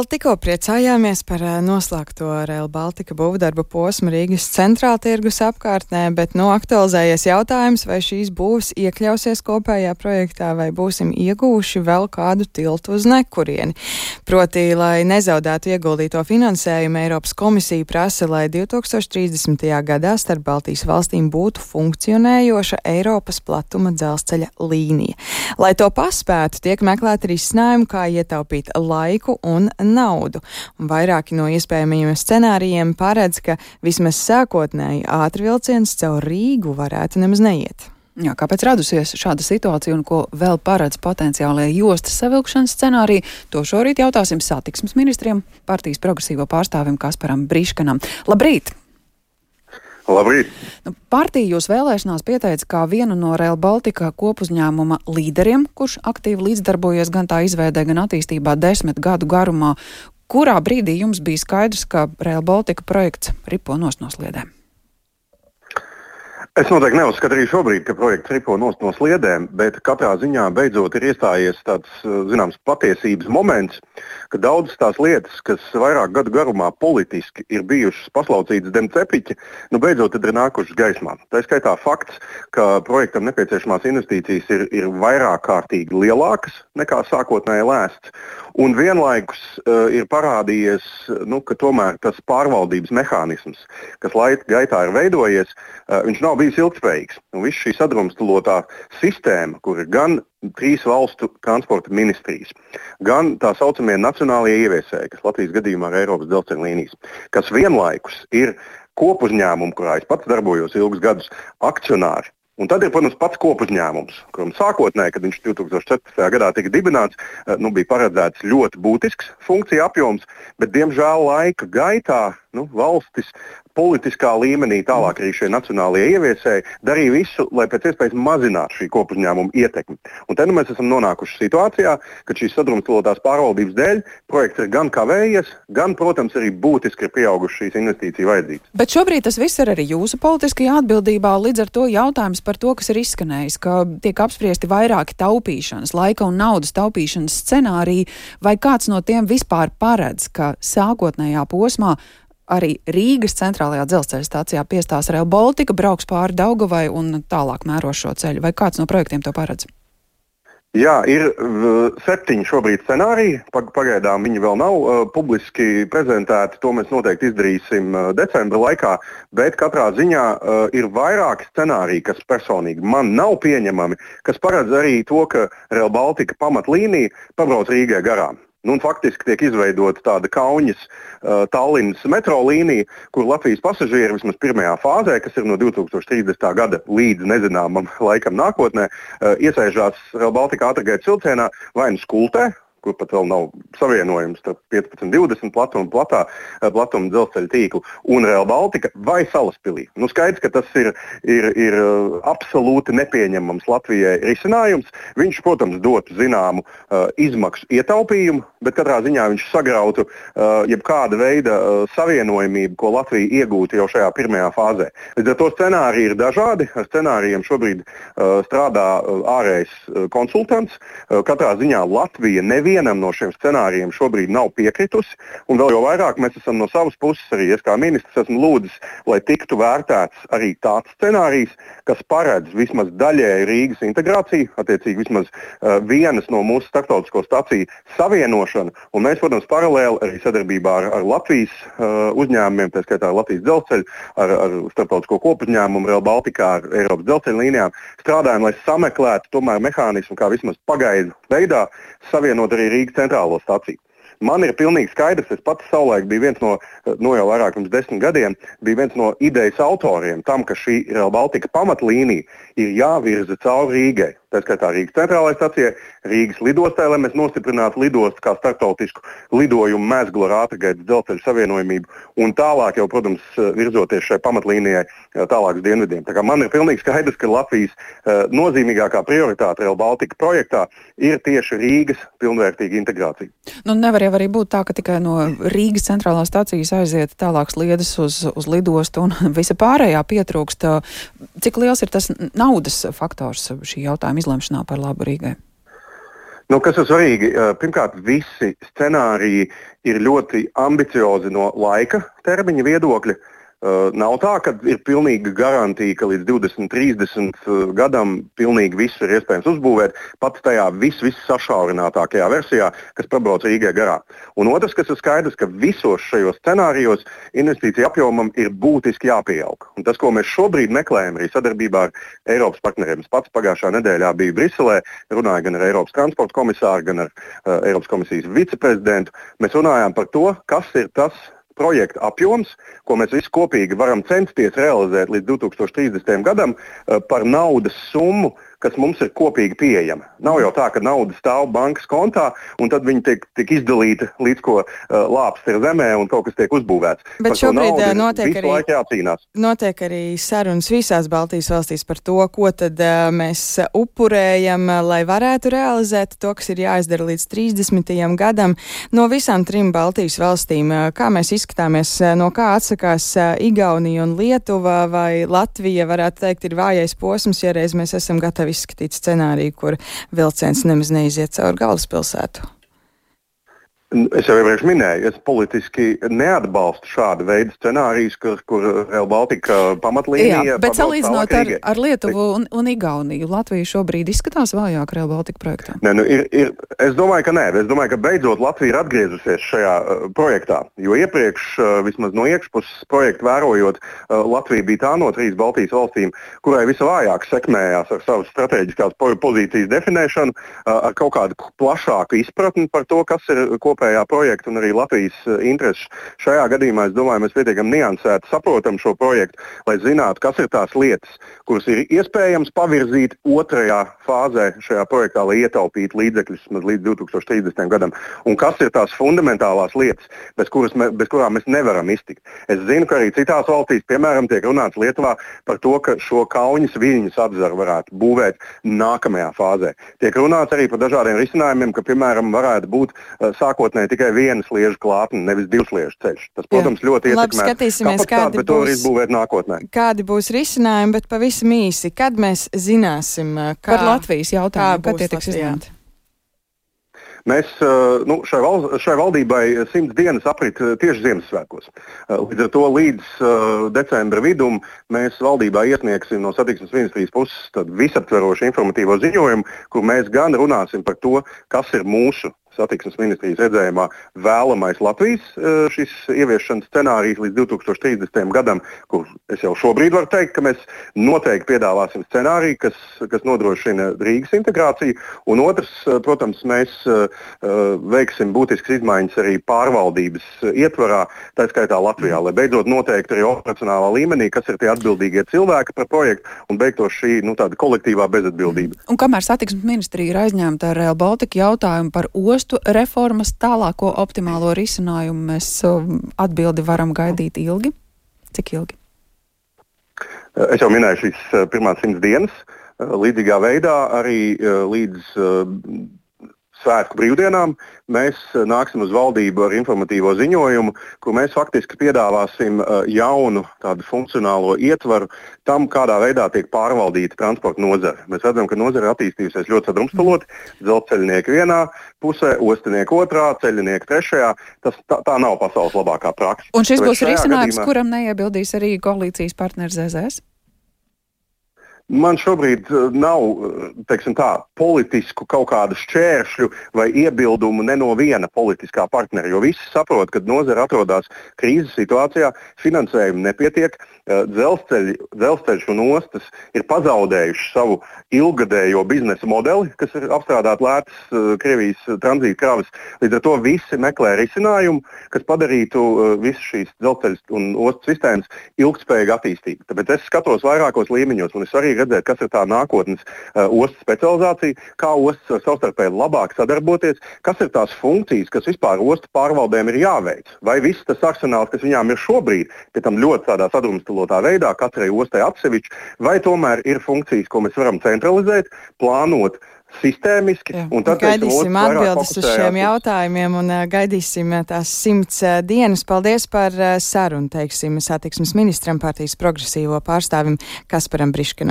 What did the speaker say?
Vēl tikko priecājāmies par noslēgto Rail Baltica būvdarba posmu Rīgas centrāla tirgus apkārtnē, bet nu aktualizējies jautājums, vai šīs būvs iekļausies kopējā projektā, vai būsim iegūši vēl kādu tiltu uz nekurieni. Proti, lai nezaudētu ieguldīto finansējumu, Eiropas komisija prasa, lai 2030. gadā starp Baltijas valstīm būtu funkcionējoša Eiropas platuma dzelzceļa līnija. Lai to paspētu, tiek meklēti risinājumi, kā ietaupīt laiku un naudu. Un vairāki no iespējamajiem scenārijiem paredz, ka vismaz sākotnēji ātrvilciens caur Rīgu varētu nemaz neiet. Jā, kāpēc radusies šāda situācija un ko vēl paredz potenciālajie jostas savilkšanas scenāriji, to šorīt jautāsim satiksmes ministriem, partijas progresīvo pārstāvim Kasparam Briškanam. Labrīt! Labrīt! Nu, partija jūs vēlēšanās pieteica kā vienu no Rail Baltica kopuzņēmuma līderiem, kurš aktīvi līdzdarbojies gan tā izveidē, gan attīstībā desmit gadu garumā. Kurā brīdī jums bija skaidrs, ka Rail Baltica projekts ripo nos no sliedēm? Es noteikti neuzskatu arī šobrīd, ka projekts ripo no sliedēm, bet katrā ziņā beidzot ir iestājies tāds zināms patiesības moments, ka daudzas tās lietas, kas vairāk gadu garumā politiski ir bijušas paslaucītas dem cepiķi, nu beidzot ir nākušas gaismā. Tā skaitā fakts, ka projektam nepieciešamās investīcijas ir, ir vairāk kārtīgi lielākas nekā sākotnēji lēsts. Un vienlaikus uh, ir parādījies, nu, ka tomēr tas pārvaldības mehānisms, kas laika gaitā ir veidojies, uh, viņš nav bijis ilgspējīgs. Viss šī sadrumstalotā sistēma, kur ir gan trīs valstu transporta ministrijas, gan tā saucamie nacionālie ieviesēji, kas Latvijas gadījumā ir Eiropas dzelzceļa līnijas, kas vienlaikus ir kopuzņēmumi, kurā es pats darbojos ilgus gadus, akcionāri Un tad ir, protams, pats kopuzņēmums, kuram sākotnēji, kad viņš 2014. gadā tika dibināts, eh, nu, bija paredzēts ļoti būtisks funkciju apjoms, bet, diemžēl, laika gaitā nu, valstis politiskā līmenī, tālāk arī šie nacionālie ieviesēji darīja visu, lai pēc iespējas mazinātu šī kopuzņēmuma ietekmi. Un te nu mēs esam nonākuši situācijā, ka šīs sadrumstalotās pārvaldības dēļ projekts ir gan kavējies, gan, protams, arī būtiski ir pieaugušas šīs investīciju vajadzības. Bet šobrīd tas viss ir arī jūsu politiskajā atbildībā. Līdz ar to jautājums par to, kas ir izskanējis, ka tiek apspriesti vairāki taupīšanas, laika un naudas taupīšanas scenāriji, vai kāds no tiem vispār paredz, ka sākotnējā posmā arī Rīgas centrālajā dzelzceļa stācijā piestās Rail Baltica, brauks pāri Daugavai un tālāk mēro šo ceļu. Vai kāds no projektiem to paredz? Jā, ir septiņi šobrīd scenāriji. Pagaidām viņi vēl nav uh, publiski prezentēti. To mēs noteikti izdarīsim uh, decembra laikā. Bet katrā ziņā uh, ir vairāki scenāriji, kas personīgi man nav pieņemami, kas paredz arī to, ka Real Baltica pamatlīnija pabrauc Rīgai garām. Nu, faktiski tiek izveidota tāda kauņas uh, Tallinas metro līnija, kur Latvijas pasažieri vismaz pirmajā fāzē, kas ir no 2030. gada līdz nezināmam laikam nākotnē, uh, iesēžās Real Baltica ātrgaitas vilcienā vai nu skultē, kur pat vēl nav savienojums starp 15, 20 platuma, platā, eh, platuma dzelzceļa tīklu un Real Baltica vai Salaspilī. Nu, skaidrs, ka tas ir, ir, ir eh, absolūti nepieņemams Latvijai risinājums. Viņš, protams, dotu zināmu uh, izmaksu ietaupījumu, bet katrā ziņā viņš sagrautu uh, jebkāda veida uh, savienojumību, ko Latvija iegūtu jau šajā pirmajā fāzē. Līdz ar to scenāriji ir dažādi. Ar scenārijiem šobrīd uh, strādā uh, ārējais uh, konsultants. Uh, katrā ziņā Latvija neviena nevienam no šiem scenārijiem šobrīd nav piekritusi. Un vēl jau vairāk mēs esam no savas puses, arī es kā ministrs esmu lūdzis, lai tiktu vērtēts arī tāds scenārijs, kas paredz vismaz daļēji Rīgas integrāciju, attiecīgi vismaz uh, vienas no mūsu starptautisko staciju savienošanu. Un mēs, protams, paralēli arī sadarbībā ar, ar Latvijas uh, uzņēmumiem, tā skaitā Latvijas dzelzceļu, ar, ar starptautisko kopuzņēmumu Real Baltica, ar Eiropas dzelzceļa līnijām, strādājam, lai sameklētu tomēr mehānismu, kā vismaz pagaidu veidā savienot arī Rīgas centrālo staciju. Man ir pilnīgi skaidrs, es pats savulaik biju viens no, no jau vairāk pirms desmit gadiem, bija viens no idejas autoriem tam, ka šī Real Baltica pamatlīnija ir jāvirza cauri Rīgai tā skaitā Rīgas centrālajai stacijai, Rīgas lidostai, lai mēs nostiprinātu lidostu kā starptautisku lidojumu mēslu ar ātrgaitas dzelzceļa savienojumību un tālāk jau, protams, virzoties šai pamatlīnijai tālāk uz dienvidiem. Tā man ir pilnīgi skaidrs, ka Latvijas nozīmīgākā prioritāte Real Baltica projektā ir tieši Rīgas pilnvērtīga integrācija. Nu, nevar jau arī būt tā, ka tikai no Rīgas centrālās stācijas aiziet tālāk sliedas uz, uz lidostu un visa pārējā pietrūkst. Cik liels ir tas naudas faktors šī jautājuma izlemšanā par labu Rīgai? Nu, kas ir svarīgi? Pirmkārt, visi scenāriji ir ļoti ambiciozi no laika termiņa viedokļa. Uh, nav tā, ka ir pilnīga garantija, ka līdz 2030 gadam pilnīgi visu ir iespējams uzbūvēt, pat tajā vis, vissašaurinātākajā versijā, kas pabrauc Rīgai garā. Un otrs, kas ir skaidrs, ka visos šajos scenārijos investīcija apjomam ir būtiski jāpieaug. Un tas, ko mēs šobrīd meklējam arī sadarbībā ar Eiropas partneriem, es pats pagājušā nedēļā biju Briselē, runāju gan ar Eiropas transporta komisāru, gan ar uh, Eiropas komisijas viceprezidentu. Mēs runājām par to, kas ir tas projekta apjoms, ko mēs visi kopīgi varam censties realizēt līdz 2030. gadam, eh, par naudas summu, kas mums ir kopīgi pieejama. Nav jau tā, ka nauda stāv bankas kontā un tad viņi tiek, tiek izdalīta līdz ko uh, lāps ir zemē un kaut kas tiek uzbūvēts. Bet par šobrīd notiek arī, notiek arī sarunas visās Baltijas valstīs par to, ko tad uh, mēs upurējam, lai varētu realizēt to, kas ir jāizdara līdz 30. gadam. No visām trim Baltijas valstīm, uh, kā mēs izskatāmies, uh, no kā atsakās uh, Igaunija un Lietuva vai Latvija, varētu teikt, ir vājais posms, ja reiz mēs esam gatavi izskatīt scenāriju, kur vilciens nemaz neiziet cauri galvaspilsētu? Es jau iepriekš minēju, es politiski neatbalstu šādu veidu scenārijus, kur, kur Real Baltica pamatlīnija. Jā, bet salīdzinot ar, ar Lietuvu un, un Igauniju, Latvija šobrīd izskatās vājāk Real Baltica projektā? Nē, nu, ir, ir, es domāju, ka nē. Es domāju, ka beidzot Latvija ir atgriezusies šajā uh, projektā. Jo iepriekš, uh, vismaz no iekšpuses projektu vērojot, uh, Latvija bija tā no trīs Baltijas valstīm, kurai visvairāk sekmējās ar savas strateģiskās pozīcijas definēšanu, uh, ar kaut kādu plašāku izpratni par to, kas ir kopā kopējā projekta un arī Latvijas eh, intereses. Šajā gadījumā es domāju, mēs pietiekami niansēti saprotam šo projektu, lai zinātu, kas ir tās lietas, kuras ir iespējams pavirzīt otrajā fāzē šajā projektā, lai ietaupītu līdzekļus līdz 2030. gadam, un kas ir tās fundamentālās lietas, bez, me, bez kurām mēs nevaram iztikt. Es zinu, ka arī citās valstīs, piemēram, tiek runāts Lietuvā par to, ka šo kauņas viļņus apzaru varētu būvēt nākamajā fāzē. Tiek runāts arī par dažādiem risinājumiem, ka, piemēram, varētu būt uh, sākot nākotnē tikai viena sliežu klātne, nevis divu sliežu ceļš. Tas, protams, Jā. ļoti ietekmēs kādi būs, izbūvēt nākotnē. Kādi būs risinājumi, bet pavisam īsi, kad mēs zināsim, kā par Latvijas jautājumu, kad tie tiks izņemti? Mēs nu, šai, val, šai valdībai simts dienas aprit tieši Ziemassvētkos. Līdz ar to līdz uh, decembra vidum mēs valdībā iesniegsim no satiksmes ministrijas puses visaptverošu informatīvo ziņojumu, kur mēs gan runāsim par to, kas ir mūsu satiksmes ministrijas redzējumā vēlamais Latvijas eh, šis ieviešanas scenārijs līdz 2030. gadam, kur es jau šobrīd varu teikt, ka mēs noteikti piedāvāsim scenāriju, kas, kas nodrošina Rīgas integrāciju. Un otrs, eh, protams, mēs uh, veiksim būtiskas izmaiņas arī pārvaldības ietvarā, tā skaitā Latvijā, lai beidzot noteikti arī operacionālā līmenī, kas ir tie atbildīgie cilvēki par projektu un beigtos šī nu, kolektīvā bezatbildība. Un kamēr satiksmes ministrija ir aizņemta ar Real Baltica jautājumu par ostu, ostu reformas tālāko optimālo risinājumu mēs um, atbildi varam gaidīt ilgi? Cik ilgi? Es jau minēju šīs uh, pirmās simts dienas. Uh, līdzīgā veidā arī uh, līdz svētku brīvdienām mēs eh, nāksim uz valdību ar informatīvo ziņojumu, kur mēs faktiski piedāvāsim eh, jaunu tādu funkcionālo ietvaru tam, kādā veidā tiek pārvaldīta transporta nozare. Mēs redzam, ka nozare attīstījusies ļoti sadrumstaloti. Dzelzceļnieki vienā pusē, ostinieki otrā, ceļinieki trešajā. Tas, tā, tā nav pasaules labākā praksa. Un šis būs risinājums, gadījumā... kuram neiebildīs arī koalīcijas partneris ZZS? Man šobrīd eh, nav eh, tā, politisku kaut kādu šķēršļu vai iebildumu ne no viena politiskā partnera, jo visi saprot, ka nozara atrodas krīzes situācijā, finansējumu nepietiek, eh, dzelzceļi, dzelzceļš un ostas ir pazaudējuši savu ilgadējo biznesa modeli, kas ir apstrādāt lētas Krievijas tranzīta kravas. Līdz ar to visi meklē risinājumu, kas padarītu visu šīs dzelzceļa un ostas sistēmas ilgspējīgi attīstību. Tāpēc es skatos vairākos līmeņos un es arī redzēt, kas ir tā nākotnes uh, ostas specializācija, kā ostas var savstarpēji labāk sadarboties, kas ir tās funkcijas, kas vispār ostu pārvaldēm ir jāveic. Vai viss tas arsenāls, kas viņām ir šobrīd, pie tam ļoti tādā sadrumstalotā veidā, katrai ostai atsevišķi, vai tomēr ir funkcijas, ko mēs varam centralizēt, plānot sistēmiski. Tad, gaidīsim atbildes uz šiem jautājumiem un uh, gaidīsim tās simts uh, dienas. Paldies par uh, sarunu, teiksim, satiksmes ministram partijas progresīvo pārstāvim Kasparam Briškanam.